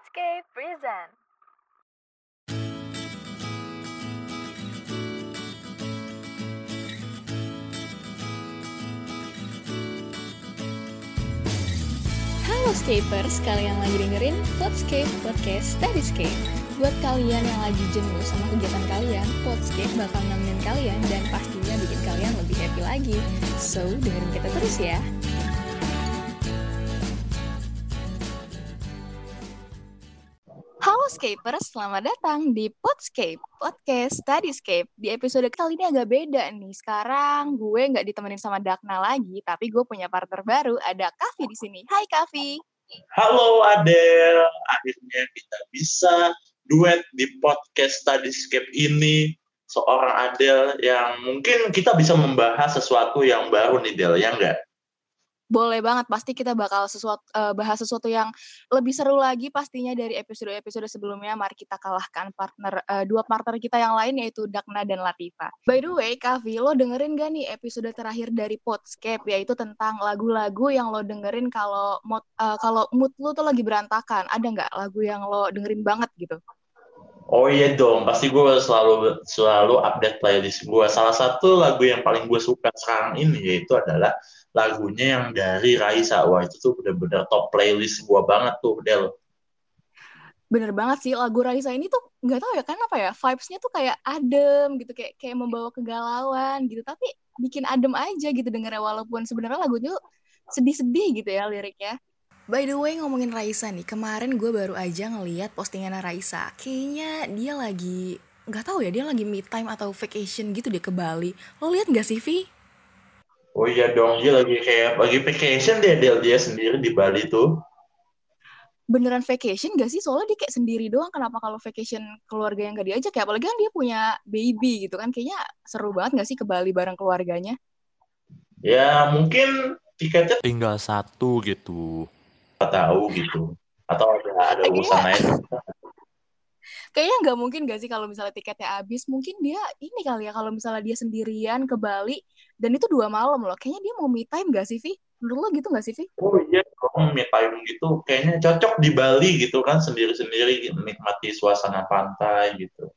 Podscape present. Halo Scapers, kalian lagi dengerin Podscape Podcast Studyscape. Buat kalian yang lagi jenuh sama kegiatan kalian, Podscape bakal nemenin kalian dan pastinya bikin kalian lebih happy lagi. So, dengerin kita terus ya. Halo Scapers, selamat datang di Podscape, Podcast Studyscape. Di episode kali ini agak beda nih. Sekarang gue nggak ditemenin sama Dakna lagi, tapi gue punya partner baru, ada Kavi di sini. Hai Kavi. Halo Adel, akhirnya kita bisa duet di podcast Studyscape ini. Seorang Adel yang mungkin kita bisa membahas sesuatu yang baru nih Del, ya enggak? Boleh banget, pasti kita bakal sesuatu, eh, bahas sesuatu yang lebih seru lagi pastinya dari episode-episode sebelumnya. Mari kita kalahkan partner eh, dua partner kita yang lain yaitu Dakna dan Latifa. By the way, Kavi, lo dengerin gak nih episode terakhir dari Podscape yaitu tentang lagu-lagu yang lo dengerin kalau mood eh, kalau mood lo tuh lagi berantakan. Ada nggak lagu yang lo dengerin banget gitu? Oh iya dong, pasti gue selalu selalu update playlist gue. Salah satu lagu yang paling gue suka sekarang ini yaitu adalah lagunya yang dari Raisa. Wah itu tuh bener-bener top playlist gue banget tuh, Del. Bener banget sih lagu Raisa ini tuh nggak tahu ya kenapa ya vibes-nya tuh kayak adem gitu kayak kayak membawa kegalauan gitu tapi bikin adem aja gitu dengernya walaupun sebenarnya lagunya sedih-sedih gitu ya liriknya. By the way ngomongin Raisa nih, kemarin gue baru aja ngeliat postingan Raisa. Kayaknya dia lagi nggak tahu ya dia lagi me time atau vacation gitu deh ke Bali. Lo lihat nggak sih Vi? Oh iya dong, dia lagi kayak lagi vacation dia Del dia sendiri di Bali tuh. Beneran vacation gak sih? Soalnya dia kayak sendiri doang. Kenapa kalau vacation keluarga yang gak diajak ya? Apalagi kan dia punya baby gitu kan. Kayaknya seru banget gak sih ke Bali bareng keluarganya? Ya mungkin tiketnya tinggal satu gitu. nggak tahu gitu. Atau ada ada urusan lain. Kayaknya nggak mungkin gak sih kalau misalnya tiketnya habis. Mungkin dia ini kali ya kalau misalnya dia sendirian ke Bali dan itu dua malam loh. Kayaknya dia mau me time gak sih Vi? Menurut lo gitu gak sih Vi? Oh iya, dong, me time gitu kayaknya cocok di Bali gitu kan sendiri-sendiri menikmati suasana pantai gitu.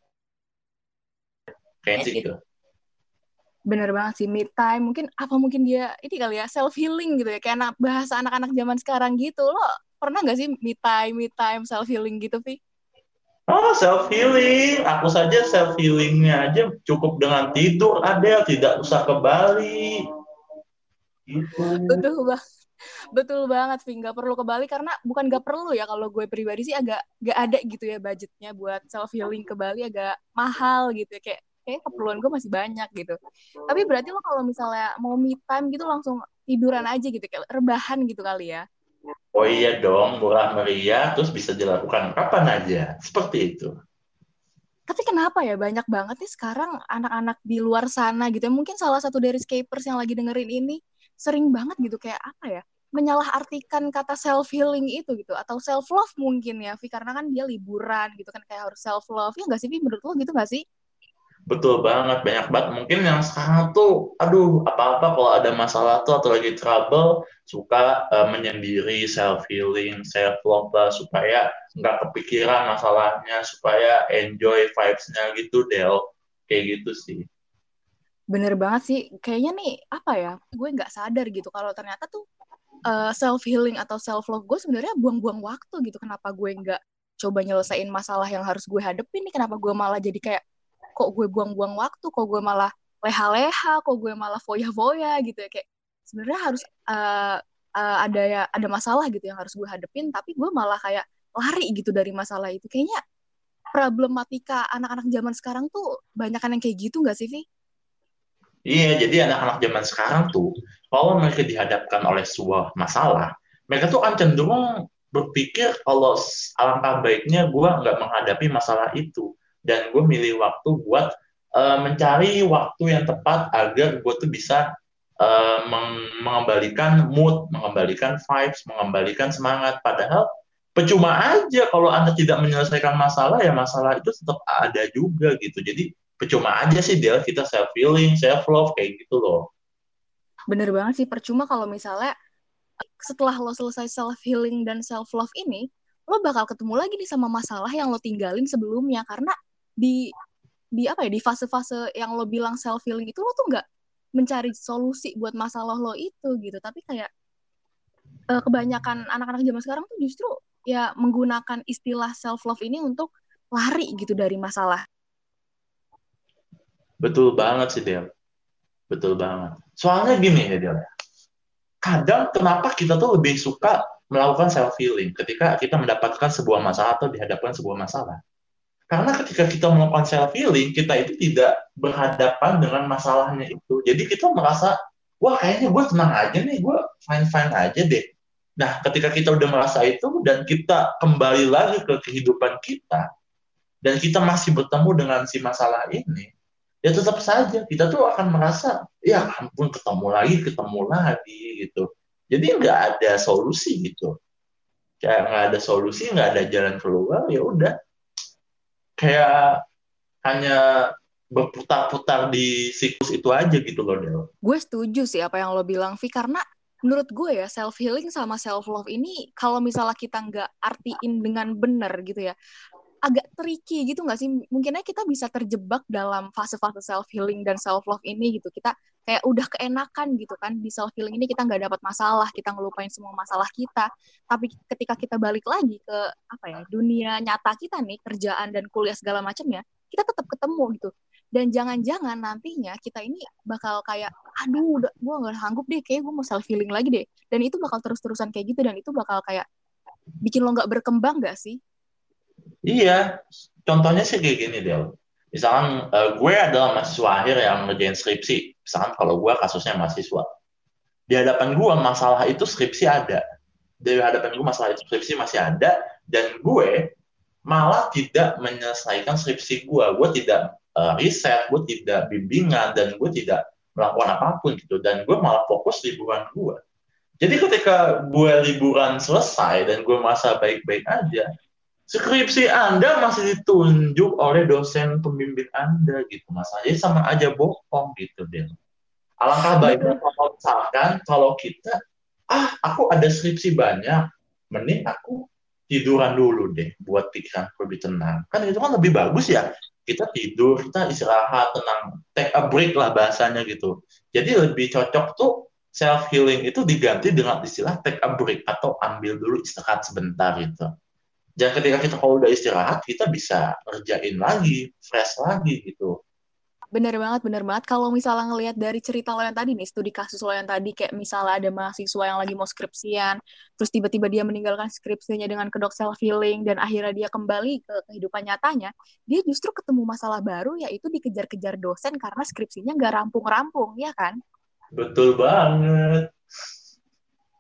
Kayaknya sih gitu. Bener banget sih me time. Mungkin apa mungkin dia ini kali ya self healing gitu ya. Kayak anak, bahasa anak-anak zaman sekarang gitu. Lo pernah gak sih me time, me time, self healing gitu Vi? Oh, self healing. Aku saja self healingnya aja cukup dengan tidur, ada tidak usah ke Bali. Gitu. Betul banget. Betul banget, Vi. Nggak perlu ke Bali karena bukan nggak perlu ya kalau gue pribadi sih agak nggak ada gitu ya budgetnya buat self healing ke Bali agak mahal gitu ya kayak kayak keperluan gue masih banyak gitu. Tapi berarti lo kalau misalnya mau me time gitu langsung tiduran aja gitu kayak rebahan gitu kali ya. Oh iya dong, murah meriah, terus bisa dilakukan kapan aja. Seperti itu. Tapi kenapa ya banyak banget nih sekarang anak-anak di luar sana gitu. Mungkin salah satu dari scapers yang lagi dengerin ini sering banget gitu kayak apa ya? menyalahartikan kata self healing itu gitu atau self love mungkin ya Vi karena kan dia liburan gitu kan kayak harus self love ya nggak sih Vi menurut lo gitu nggak sih Betul banget, banyak banget. Mungkin yang sekarang tuh, aduh, apa-apa kalau ada masalah tuh atau lagi trouble, suka eh, menyendiri, self-healing, self-love lah, supaya nggak kepikiran masalahnya, supaya enjoy vibes-nya gitu, Del. Kayak gitu sih. bener banget sih kayaknya nih apa ya gue nggak sadar gitu kalau ternyata tuh self healing atau self love gue sebenarnya buang-buang waktu gitu kenapa gue nggak coba nyelesain masalah yang harus gue hadepin nih kenapa gue malah jadi kayak kok gue buang-buang waktu kok gue malah leha-leha kok gue malah foya-foya gitu ya kayak sebenarnya harus eh, eh, ada ya ada masalah gitu yang harus gue hadepin tapi gue malah kayak lari gitu dari masalah itu kayaknya problematika anak-anak zaman sekarang tuh banyak yang kayak gitu nggak sih Vi? Iya, jadi anak-anak zaman sekarang tuh, kalau mereka dihadapkan oleh sebuah masalah, mereka tuh akan cenderung berpikir kalau alangkah baiknya gue nggak menghadapi masalah itu. Dan gue milih waktu buat eh, mencari waktu yang tepat agar gue tuh bisa eh, meng- mengembalikan mood, mengembalikan vibes, mengembalikan semangat. Padahal percuma aja kalau Anda tidak menyelesaikan masalah, ya masalah itu tetap ada juga gitu. Jadi percuma aja sih Del kita self healing, self love kayak gitu loh. Bener banget sih, percuma kalau misalnya setelah lo selesai self healing dan self love ini, lo bakal ketemu lagi nih sama masalah yang lo tinggalin sebelumnya karena di di apa ya di fase-fase yang lo bilang self healing itu lo tuh nggak mencari solusi buat masalah lo itu gitu. Tapi kayak uh, kebanyakan anak-anak zaman sekarang tuh justru ya menggunakan istilah self love ini untuk lari gitu dari masalah. Betul banget sih Del. Betul banget. Soalnya gini ya Del. Kadang kenapa kita tuh lebih suka melakukan self healing ketika kita mendapatkan sebuah masalah atau dihadapkan sebuah masalah. Karena ketika kita melakukan self healing, kita itu tidak berhadapan dengan masalahnya itu. Jadi kita merasa, wah kayaknya gue tenang aja nih, gue fine fine aja deh. Nah, ketika kita udah merasa itu dan kita kembali lagi ke kehidupan kita dan kita masih bertemu dengan si masalah ini, ya tetap saja kita tuh akan merasa, ya ampun ketemu lagi, ketemu lagi gitu jadi nggak ada solusi gitu kayak nggak ada solusi nggak ada jalan keluar ya udah kayak hanya berputar-putar di siklus itu aja gitu loh Del. Gue setuju sih apa yang lo bilang Vi karena menurut gue ya self healing sama self love ini kalau misalnya kita nggak artiin dengan benar gitu ya agak tricky gitu nggak sih? Mungkinnya kita bisa terjebak dalam fase-fase self healing dan self love ini gitu. Kita kayak udah keenakan gitu kan di self healing ini kita nggak dapat masalah, kita ngelupain semua masalah kita. Tapi ketika kita balik lagi ke apa ya dunia nyata kita nih kerjaan dan kuliah segala macamnya, kita tetap ketemu gitu. Dan jangan-jangan nantinya kita ini bakal kayak, aduh, udah, gue nggak sanggup deh, kayak gue mau self healing lagi deh. Dan itu bakal terus-terusan kayak gitu dan itu bakal kayak bikin lo nggak berkembang gak sih? Iya, contohnya sih kayak gini Del. Misalkan uh, gue adalah mahasiswa akhir yang ngerjain skripsi. Misalkan kalau gue kasusnya mahasiswa. Di hadapan gue masalah itu skripsi ada. Di hadapan gue masalah itu skripsi masih ada. Dan gue malah tidak menyelesaikan skripsi gue. Gue tidak uh, riset, gue tidak bimbingan, dan gue tidak melakukan apa pun gitu. Dan gue malah fokus liburan gue. Jadi ketika gue liburan selesai dan gue merasa baik-baik aja, skripsi Anda masih ditunjuk oleh dosen pembimbing Anda gitu mas. Jadi sama aja bohong gitu deh alangkah baiknya kalau misalkan kalau kita ah aku ada skripsi banyak mending aku tiduran dulu deh buat pikiran lebih tenang. Kan itu kan lebih bagus ya kita tidur kita istirahat tenang take a break lah bahasanya gitu. Jadi lebih cocok tuh self healing itu diganti dengan istilah take a break atau ambil dulu istirahat sebentar gitu dan ketika kita kalau udah istirahat, kita bisa ngerjain lagi, fresh lagi gitu. Bener banget, bener banget. Kalau misalnya ngelihat dari cerita lo yang tadi nih, studi kasus lo yang tadi, kayak misalnya ada mahasiswa yang lagi mau skripsian, terus tiba-tiba dia meninggalkan skripsinya dengan kedok self-healing, dan akhirnya dia kembali ke kehidupan nyatanya, dia justru ketemu masalah baru, yaitu dikejar-kejar dosen karena skripsinya nggak rampung-rampung, ya kan? Betul banget.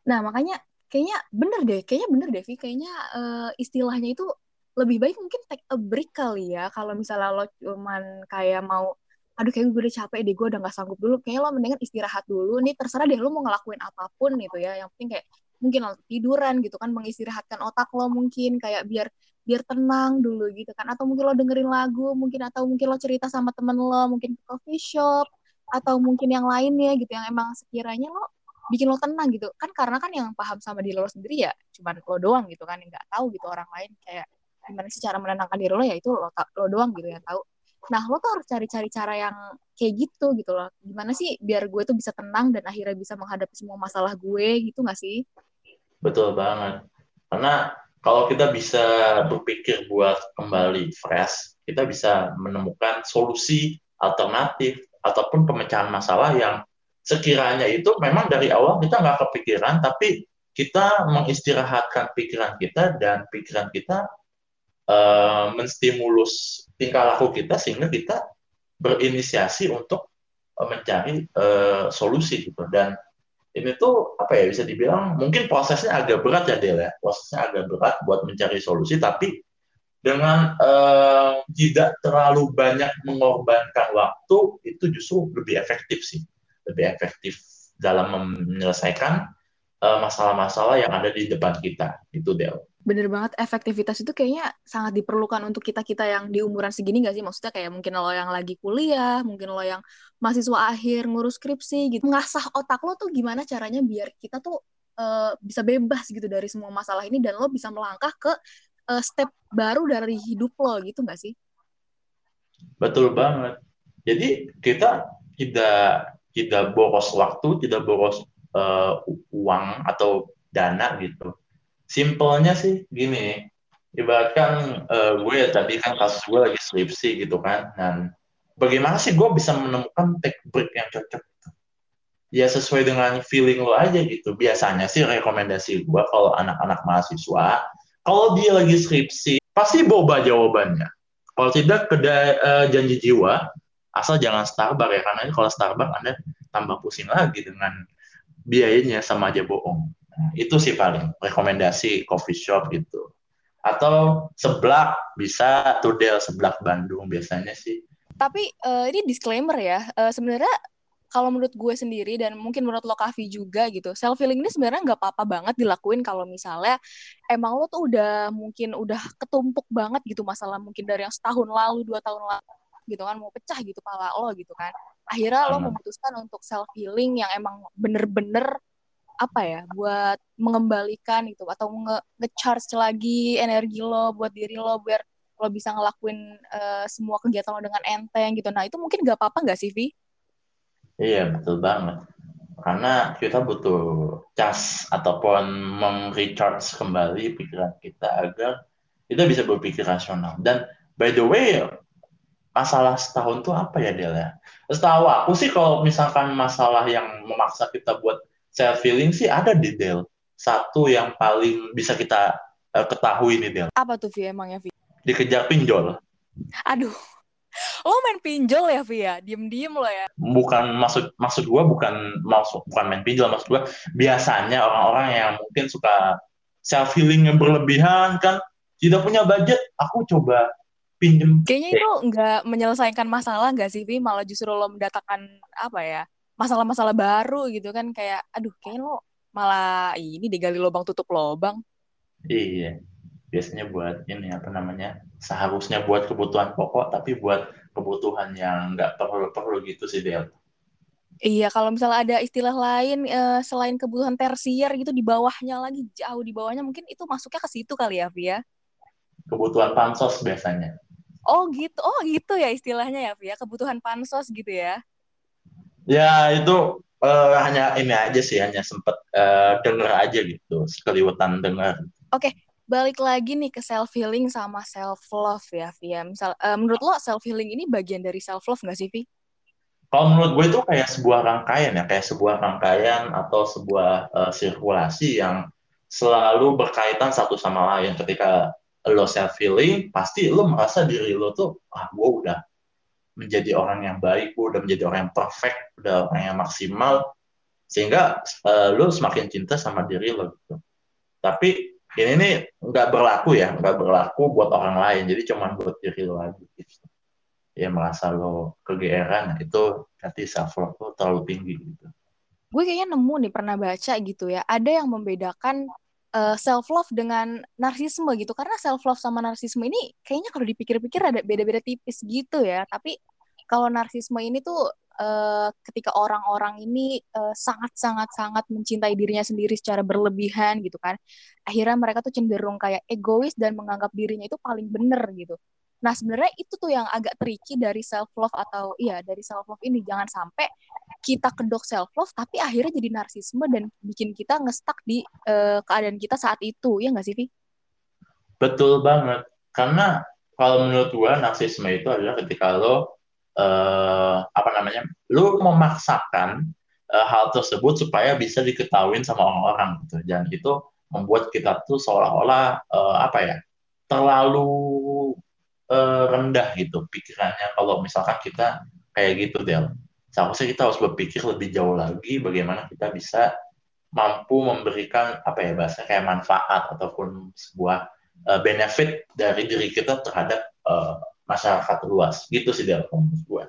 Nah, makanya kayaknya bener deh kayaknya bener deh Vi kayaknya uh, istilahnya itu lebih baik mungkin take a break kali ya. Kalau misalnya lo cuman kayak mau aduh kayak gue udah capek deh gue udah gak sanggup dulu. Kayaknya lo mendingan istirahat dulu. Nih terserah deh lo mau ngelakuin apa pun gitu ya. Yang penting kayak mungkin lo tiduran gitu kan mengistirahatkan otak lo mungkin kayak biar biar tenang dulu gitu kan. Atau mungkin lo dengerin lagu mungkin atau mungkin lo cerita sama temen lo mungkin ke coffee shop atau mungkin yang lainnya gitu yang emang sekiranya lo bikin lo tenang gitu. Kan karena kan yang paham sama diri lo sendiri ya cuma lo doang gitu kan yang nggak tahu gitu orang lain. Kayak gimana sih cara menenangkan diri lo ya itu lo lo doang gitu yang tahu. Nah lo tuh harus cari-cari cara yang kayak gitu gitu loh. Gimana sih biar gue tuh bisa tenang dan akhirnya bisa menghadapi semua masalah gue gitu nggak sih? Betul banget. Karena kalau kita bisa berpikir buat kembali fresh kita bisa menemukan solusi alternatif ataupun pemecahan masalah yang sekiranya itu memang dari awal kita nggak kepikiran, tapi kita mengistirahatkan pikiran kita dan pikiran kita uh, menstimulus tingkah laku kita sehingga kita berinisiasi untuk uh, mencari uh, solusi gitu. Dan ini tuh apa ya bisa dibilang mungkin prosesnya agak berat ya Del ya. Prosesnya agak berat buat mencari solusi tapi dengan uh, tidak terlalu banyak mengorbankan waktu itu justru lebih efektif sih lebih efektif dalam menyelesaikan eh, masalah-masalah uh, yang ada di depan kita itu Del. Bener banget, efektivitas itu kayaknya sangat diperlukan untuk kita-kita yang di umuran segini gak sih? Maksudnya kayak mungkin lo yang lagi kuliah, mungkin lo yang mahasiswa akhir ngurus skripsi gitu. Ngasah otak lo tuh gimana caranya biar kita tuh uh, bisa bebas gitu dari semua masalah ini dan lo bisa melangkah ke uh, step baru dari hidup lo gitu nggak sih? Betul banget. Jadi kita tidak tidak boros waktu, tidak boros uh, uang atau dana gitu. Simpelnya sih gini, ibaratkan uh, gue tadi kan kasus gue lagi skripsi gitu kan, dan bagaimana sih gue bisa menemukan take break yang cocok gitu? Ya sesuai dengan feeling lo aja gitu. Biasanya sih rekomendasi gue kalau anak-anak mahasiswa, kalau dia lagi skripsi, pasti boba jawabannya. Kalau tidak kedai uh, janji jiwa, asal jangan Starbucks ya karena ini kalau Starbucks Anda tambah pusing lagi dengan biayanya sama aja bohong. Nah, itu sih paling rekomendasi coffee shop gitu. Atau seblak bisa Tudel seblak Bandung biasanya sih. Tapi uh, ini disclaimer ya, uh, sebenarnya kalau menurut gue sendiri dan mungkin menurut lo Kavi juga gitu, self healing ini sebenarnya nggak apa-apa banget dilakuin kalau misalnya emang lo tuh udah mungkin udah ketumpuk banget gitu masalah mungkin dari yang setahun lalu, dua tahun lalu gitu kan mau pecah gitu pala lo gitu kan. Akhirnya lo memutuskan untuk self healing yang emang bener-bener apa ya buat mengembalikan gitu atau nge, nge lagi energi lo buat diri lo biar lo bisa ngelakuin uh, semua kegiatan lo dengan enteng gitu. Nah itu mungkin gak apa-apa gak sih Vi? Iya betul banget. Karena kita butuh cas ataupun mem-recharge kembali pikiran kita agar kita bisa berpikir rasional. Dan by the way, masalah setahun tuh apa ya Del ya? Setahu aku sih kalau misalkan masalah yang memaksa kita buat self feeling sih ada di Del. Satu yang paling bisa kita uh, ketahui nih Del. Apa tuh Vi emangnya Vi? Dikejar pinjol. Aduh, lo main pinjol ya Via diem diem lo ya bukan maksud maksud gue bukan maksud bukan main pinjol maksud gue biasanya orang-orang yang mungkin suka self healing yang berlebihan kan tidak punya budget aku coba pinjem kayaknya itu nggak menyelesaikan masalah nggak sih Vi malah justru lo mendatangkan apa ya masalah-masalah baru gitu kan kayak aduh kayaknya lo malah ini digali lubang tutup lubang iya biasanya buat ini apa namanya seharusnya buat kebutuhan pokok tapi buat kebutuhan yang nggak perlu-perlu gitu sih Del. Iya, kalau misalnya ada istilah lain uh, selain kebutuhan tersier gitu di bawahnya lagi jauh di bawahnya mungkin itu masuknya ke situ kali ya, Via. Kebutuhan pansos biasanya. Oh gitu, oh gitu ya istilahnya ya, Via. Kebutuhan pansos gitu ya. Ya itu uh, hanya ini aja sih, hanya sempet uh, denger aja gitu, sekeliwatan denger. Oke, okay balik lagi nih ke self healing sama self love ya Via. Misal uh, menurut lo self healing ini bagian dari self love nggak sih Vi? Kalau menurut gue itu kayak sebuah rangkaian ya, kayak sebuah rangkaian atau sebuah uh, sirkulasi yang selalu berkaitan satu sama lain. Ketika lo self healing, pasti lo merasa diri lo tuh, ah gue udah menjadi orang yang baik, gue udah menjadi orang yang perfect, udah orang yang maksimal, sehingga uh, lo semakin cinta sama diri lo gitu. Tapi ini nih nggak berlaku ya nggak berlaku buat orang lain. Jadi cuma buat diri lo aja gitu. Ya merasa lo kegeeran itu nanti self love lo terlalu tinggi gitu. Gue kayaknya nemu nih pernah baca gitu ya. Ada yang membedakan uh, eh, self love dengan narsisme gitu. Karena self love sama narsisme ini kayaknya kalau dipikir-pikir ada beda-beda tipis gitu ya. Tapi kalau narsisme ini tuh uh, ketika orang-orang ini sangat-sangat-sangat uh, mencintai dirinya sendiri secara berlebihan gitu kan akhirnya mereka tuh cenderung kayak egois dan menganggap dirinya itu paling bener gitu nah sebenarnya itu tuh yang agak tricky dari self love atau iya dari self love ini. Jangan sampai kita kedok self love tapi akhirnya jadi narsisme dan bikin kita ngestak di uh, keadaan kita saat itu. Ya nggak sih Vi? Betul banget. Karena kalau menurut gua narsisme itu adalah ketika lo uh, apa namanya lu memaksakan uh, hal tersebut supaya bisa diketahui sama orang-orang gitu. Dan itu membuat kita tuh seolah-olah uh, apa ya terlalu uh, rendah gitu pikirannya. Kalau misalkan kita kayak gitu Del. Seharusnya kita harus berpikir lebih jauh lagi bagaimana kita bisa mampu memberikan apa ya bahasa kayak manfaat ataupun sebuah uh, benefit dari diri kita terhadap uh, masyarakat luas. Gitu sih dalam menurut gue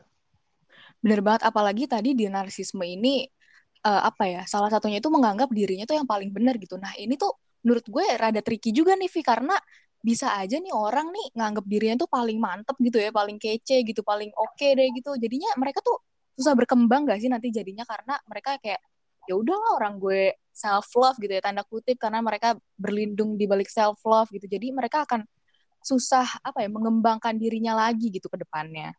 bener banget apalagi tadi di narsisme ini uh, apa ya salah satunya itu menganggap dirinya tuh yang paling benar gitu. Nah ini tuh menurut gue rada tricky juga nih Vi karena bisa aja nih orang nih nganggap dirinya tuh paling mantep gitu ya paling kece gitu paling oke okay deh gitu. Jadinya mereka tuh susah berkembang gak sih nanti jadinya? Karena mereka kayak ya udahlah orang gue self love gitu ya tanda kutip karena mereka berlindung di balik self love gitu. Jadi mereka akan susah apa ya mengembangkan dirinya lagi gitu ke depannya.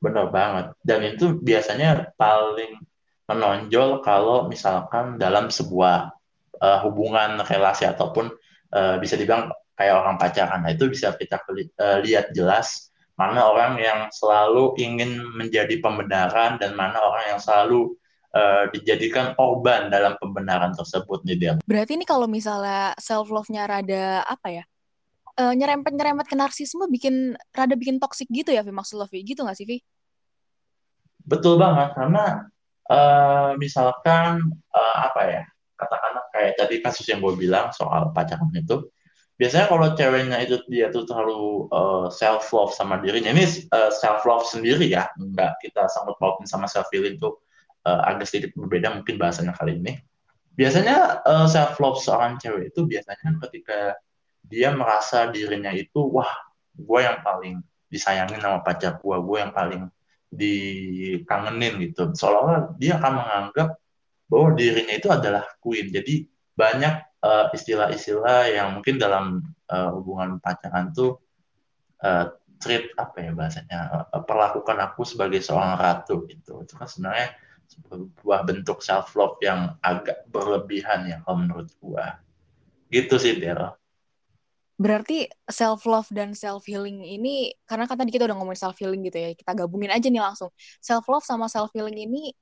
Benar banget. Dan itu biasanya paling menonjol kalau misalkan dalam sebuah uh, hubungan relasi ataupun uh, bisa dibilang kayak orang pacaran nah itu bisa kita uh, lihat jelas mana orang yang selalu ingin menjadi pembenaran dan mana orang yang selalu uh, dijadikan korban dalam pembenaran tersebut nih dia. Berarti ini kalau misalnya self love-nya rada apa ya? Uh, nyerempet-nyerempet ke narsisme bikin rada bikin toxic gitu ya Vi maksud lo Vi gitu gak sih Vi? Betul banget karena uh, misalkan uh, apa ya katakanlah kayak tadi kasus yang gue bilang soal pacaran itu biasanya kalau ceweknya itu dia tuh terlalu uh, self love sama dirinya ini uh, self love sendiri ya nggak kita sangkut pautin sama self feeling tuh uh, agak sedikit berbeda mungkin bahasanya kali ini. Biasanya uh, self love seorang cewek itu biasanya ketika dia merasa dirinya itu wah gue yang paling disayangin sama pacar gue, gue yang paling dikangenin gitu. Seolah-olah dia akan menganggap bahwa dirinya itu adalah queen. Jadi banyak istilah-istilah uh, yang mungkin dalam uh, hubungan pacaran tuh uh, treat apa ya bahasanya uh, perlakukan aku sebagai seorang ratu gitu. Itu kan sebenarnya sebuah bentuk self love yang agak berlebihan ya kalau menurut gua. Gitu sih Del. Berarti self love dan self healing ini karena kan tadi kita udah ngomongin self healing gitu ya kita gabungin aja nih langsung. Self love sama self healing ini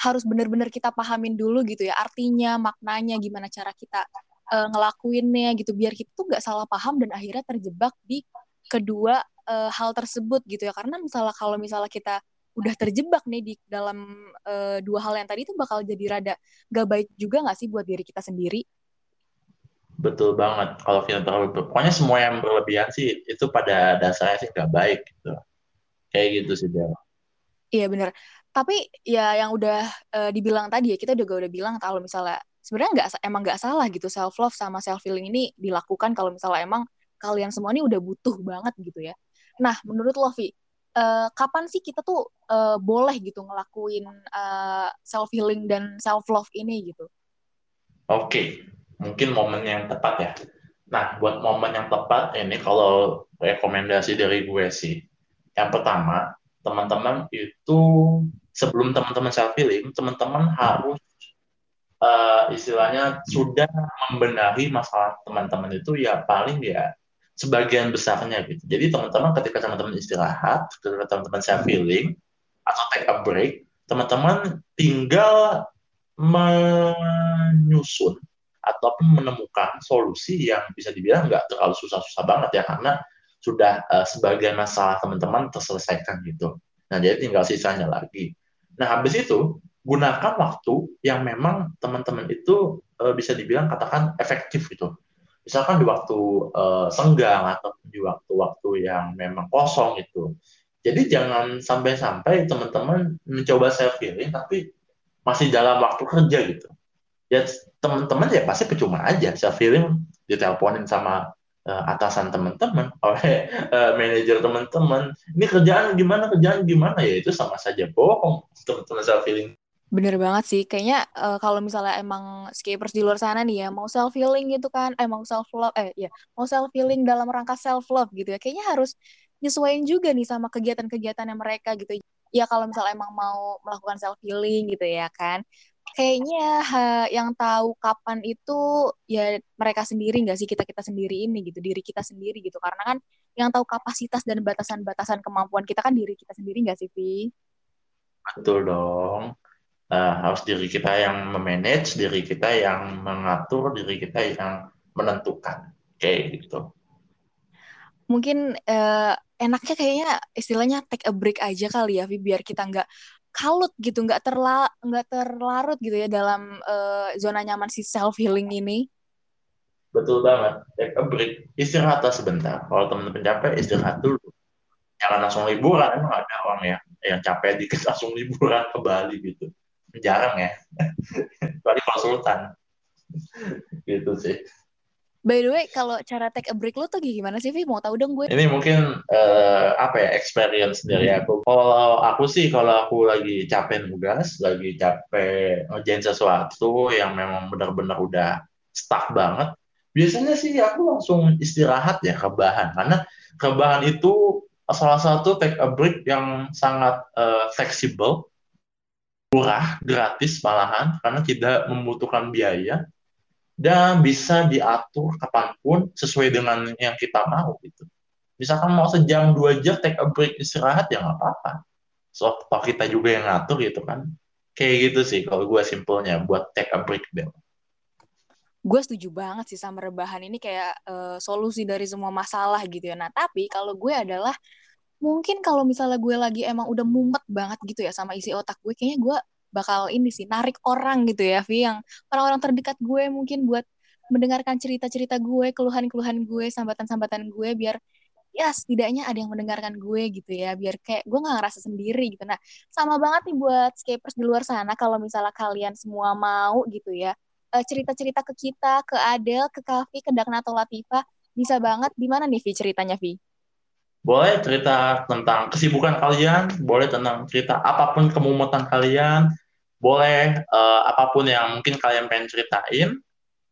harus benar-benar kita pahamin dulu gitu ya artinya maknanya gimana cara kita uh, ngelakuinnya gitu biar kita tuh nggak salah paham dan akhirnya terjebak di kedua uh, hal tersebut gitu ya karena misalnya kalau misalnya kita udah terjebak nih di dalam uh, dua hal yang tadi itu bakal jadi rada gak baik juga gak sih buat diri kita sendiri? Betul banget. Kalau kita terlalu pokoknya semua yang berlebihan sih itu pada dasarnya sih gak baik gitu. Kayak gitu sih dia. Iya bener. Tapi ya yang udah uh, dibilang tadi ya kita juga udah bilang kalau misalnya sebenarnya nggak emang nggak salah gitu self love sama self feeling ini dilakukan kalau misalnya emang kalian semua ini udah butuh banget gitu ya. Nah menurut lo Vi, uh, kapan sih kita tuh uh, boleh gitu ngelakuin uh, eh, self healing dan self love ini gitu? Oke, mungkin momen yang tepat ya. Nah, buat momen yang tepat ini kalau rekomendasi dari gue sih, yang pertama teman-teman itu sebelum teman-teman self healing, teman-teman harus uh, istilahnya sudah membenahi masalah teman-teman itu ya paling ya sebagian besarnya gitu. Jadi teman-teman ketika teman-teman istirahat, ketika teman-teman self feeling atau take a break, teman-teman tinggal menyusun ataupun menemukan solusi yang bisa dibilang nggak terlalu susah-susah banget ya karena sudah uh, sebagian masalah teman-teman terselesaikan gitu. Nah jadi tinggal sisanya lagi. Nah habis itu gunakan waktu yang memang teman-teman itu uh, bisa dibilang katakan efektif gitu misalkan di waktu uh, senggang atau di waktu-waktu yang memang kosong itu. Jadi jangan sampai-sampai teman-teman mencoba self healing tapi masih dalam waktu kerja gitu. Ya teman-teman ya pasti percuma aja self healing diteleponin sama uh, atasan teman-teman oleh uh, manajer teman-teman. Ini kerjaan gimana kerjaan gimana ya itu sama saja bohong teman-teman self healing Bener banget sih. Kayaknya uh, kalau misalnya emang skapers di luar sana nih ya, mau self healing gitu kan, eh mau self love, eh ya, mau self healing dalam rangka self love gitu ya. Kayaknya harus nyesuaiin juga nih sama kegiatan-kegiatan yang mereka gitu. Ya kalau misalnya emang mau melakukan self healing gitu ya kan. Kayaknya ha, yang tahu kapan itu ya mereka sendiri nggak sih kita kita sendiri ini gitu diri kita sendiri gitu karena kan yang tahu kapasitas dan batasan-batasan kemampuan kita kan diri kita sendiri nggak sih Vi? Betul dong uh, harus diri kita yang memanage, diri kita yang mengatur, diri kita yang menentukan. Kayak gitu. Mungkin uh, enaknya kayaknya istilahnya take a break aja kali ya, biar kita nggak kalut gitu, nggak terla nggak terlarut gitu ya dalam uh, zona nyaman si self healing ini. Betul banget, take a break, istirahat sebentar. Kalau teman-teman capek, istirahat dulu. Jangan langsung liburan, emang ada orang ya yang capek dikit langsung liburan ke Bali gitu jarang ya kecuali konsultan gitu sih By the way, kalau cara take a break lu tuh gimana sih, Vi? Mau tahu dong gue. Ini mungkin uh, apa ya experience dari aku. Kalau aku sih kalau aku lagi capek nugas, lagi capek ngerjain sesuatu yang memang benar-benar udah stuck banget, biasanya sih aku langsung istirahat ya kebahan karena kebahan itu salah satu take a break yang sangat uh, fleksibel, murah, gratis malahan karena tidak membutuhkan biaya dan bisa diatur kapan pun sesuai dengan yang kita mau gitu. Misalkan mau sejam dua jam take a break istirahat ya nggak apa-apa. So kita juga yang ngatur gitu kan. Kayak gitu sih kalau gue simpelnya buat take a break Bel. Gue setuju banget sih sama rebahan ini kayak uh, solusi dari semua masalah gitu ya. Nah tapi kalau gue adalah mungkin kalau misalnya gue lagi emang udah mumet banget gitu ya sama isi otak gue, kayaknya gue bakal ini sih narik orang gitu ya Vi yang orang-orang terdekat gue mungkin buat mendengarkan cerita-cerita gue, keluhan-keluhan gue, sambatan-sambatan gue biar ya setidaknya ada yang mendengarkan gue gitu ya biar kayak gue nggak ngerasa sendiri gitu. Nah sama banget nih buat skapers di luar sana kalau misalnya kalian semua mau gitu ya eh, cerita-cerita ke kita ke Adel ke Kavi ke Dakna atau Latifa bisa banget. Di mana nih Vi ceritanya Vi? Boleh cerita tentang kesibukan kalian boleh tentang cerita apa pun kemumutan kalian boleh uh, apa pun yang mungkin kalian pengen ceritain,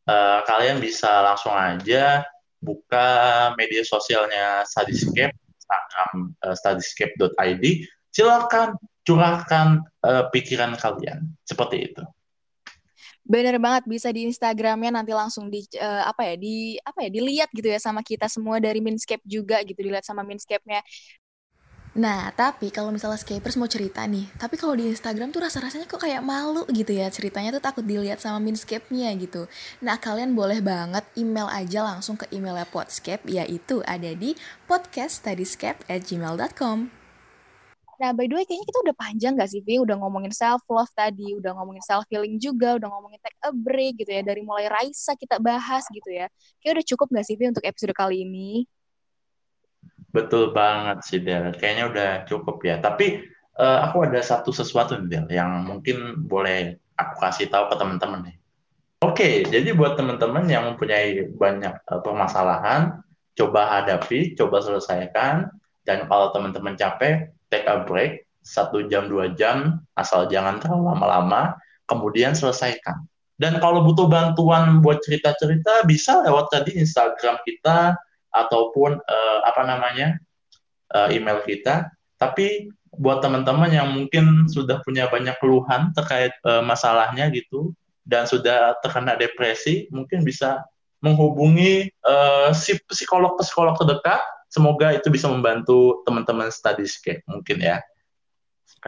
uh, kalian bisa langsung aja buka media sosialnya Studyscape, Instagram uh, studyscape.id. Silakan curahkan uh, pikiran kalian seperti itu. Bener banget bisa di Instagramnya nanti langsung di uh, apa ya di apa ya dilihat gitu ya sama kita semua dari Minscape juga gitu dilihat sama Minscape-nya Nah, tapi kalau misalnya Skapers mau cerita nih, tapi kalau di Instagram tuh rasa-rasanya kok kayak malu gitu ya, ceritanya tuh takut dilihat sama Minscape-nya gitu. Nah, kalian boleh banget email aja langsung ke emailnya Podscape, yaitu ada di podcaststudyscape@gmail.com. Nah, by the way, kayaknya kita udah panjang gak sih, Vi? Udah ngomongin self-love tadi, udah ngomongin self-healing juga, udah ngomongin take a break gitu ya. Dari mulai Raisa kita bahas gitu ya. Kayaknya udah cukup gak sih, Vi, untuk episode kali ini? Betul banget sih Del. Kayaknya udah cukup ya. Tapi uh, aku ada satu sesuatu nih Del yang mungkin boleh aku kasih tahu ke teman-teman nih. Oke, jadi buat teman-teman yang mempunyai banyak uh, permasalahan, coba hadapi, coba selesaikan. Dan kalau teman-teman capek, take a break, satu jam, dua jam, asal jangan terlalu lama-lama, kemudian selesaikan. Dan kalau butuh bantuan buat cerita-cerita, bisa lewat tadi Instagram kita, ataupun uh, apa namanya uh, email kita. Tapi buat teman-teman yang mungkin sudah punya banyak keluhan terkait uh, masalahnya gitu dan sudah terkena depresi, mungkin bisa menghubungi uh, si psikolog-psikolog terdekat. Semoga itu bisa membantu teman-teman study mungkin ya.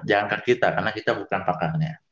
Jangan ke kita karena kita bukan pakarnya.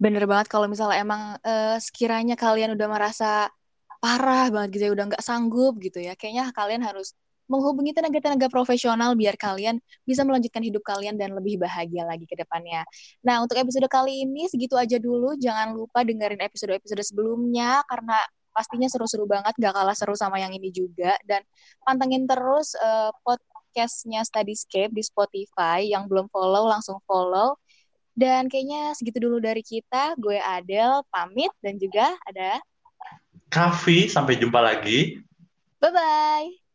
Bener banget kalau misalnya emang uh, sekiranya kalian udah merasa parah banget gitu ya udah nggak sanggup gitu ya kayaknya kalian harus menghubungi tenaga-tenaga profesional biar kalian bisa melanjutkan hidup kalian dan lebih bahagia lagi ke depannya. Nah, untuk episode kali ini segitu aja dulu. Jangan lupa dengerin episode-episode sebelumnya karena pastinya seru-seru banget, gak kalah seru sama yang ini juga. Dan pantengin terus uh, podcastnya Studyscape di Spotify. Yang belum follow, langsung follow. Dan kayaknya segitu dulu dari kita. Gue Adel, pamit. Dan juga ada Kavi, sampai jumpa lagi. Bye-bye.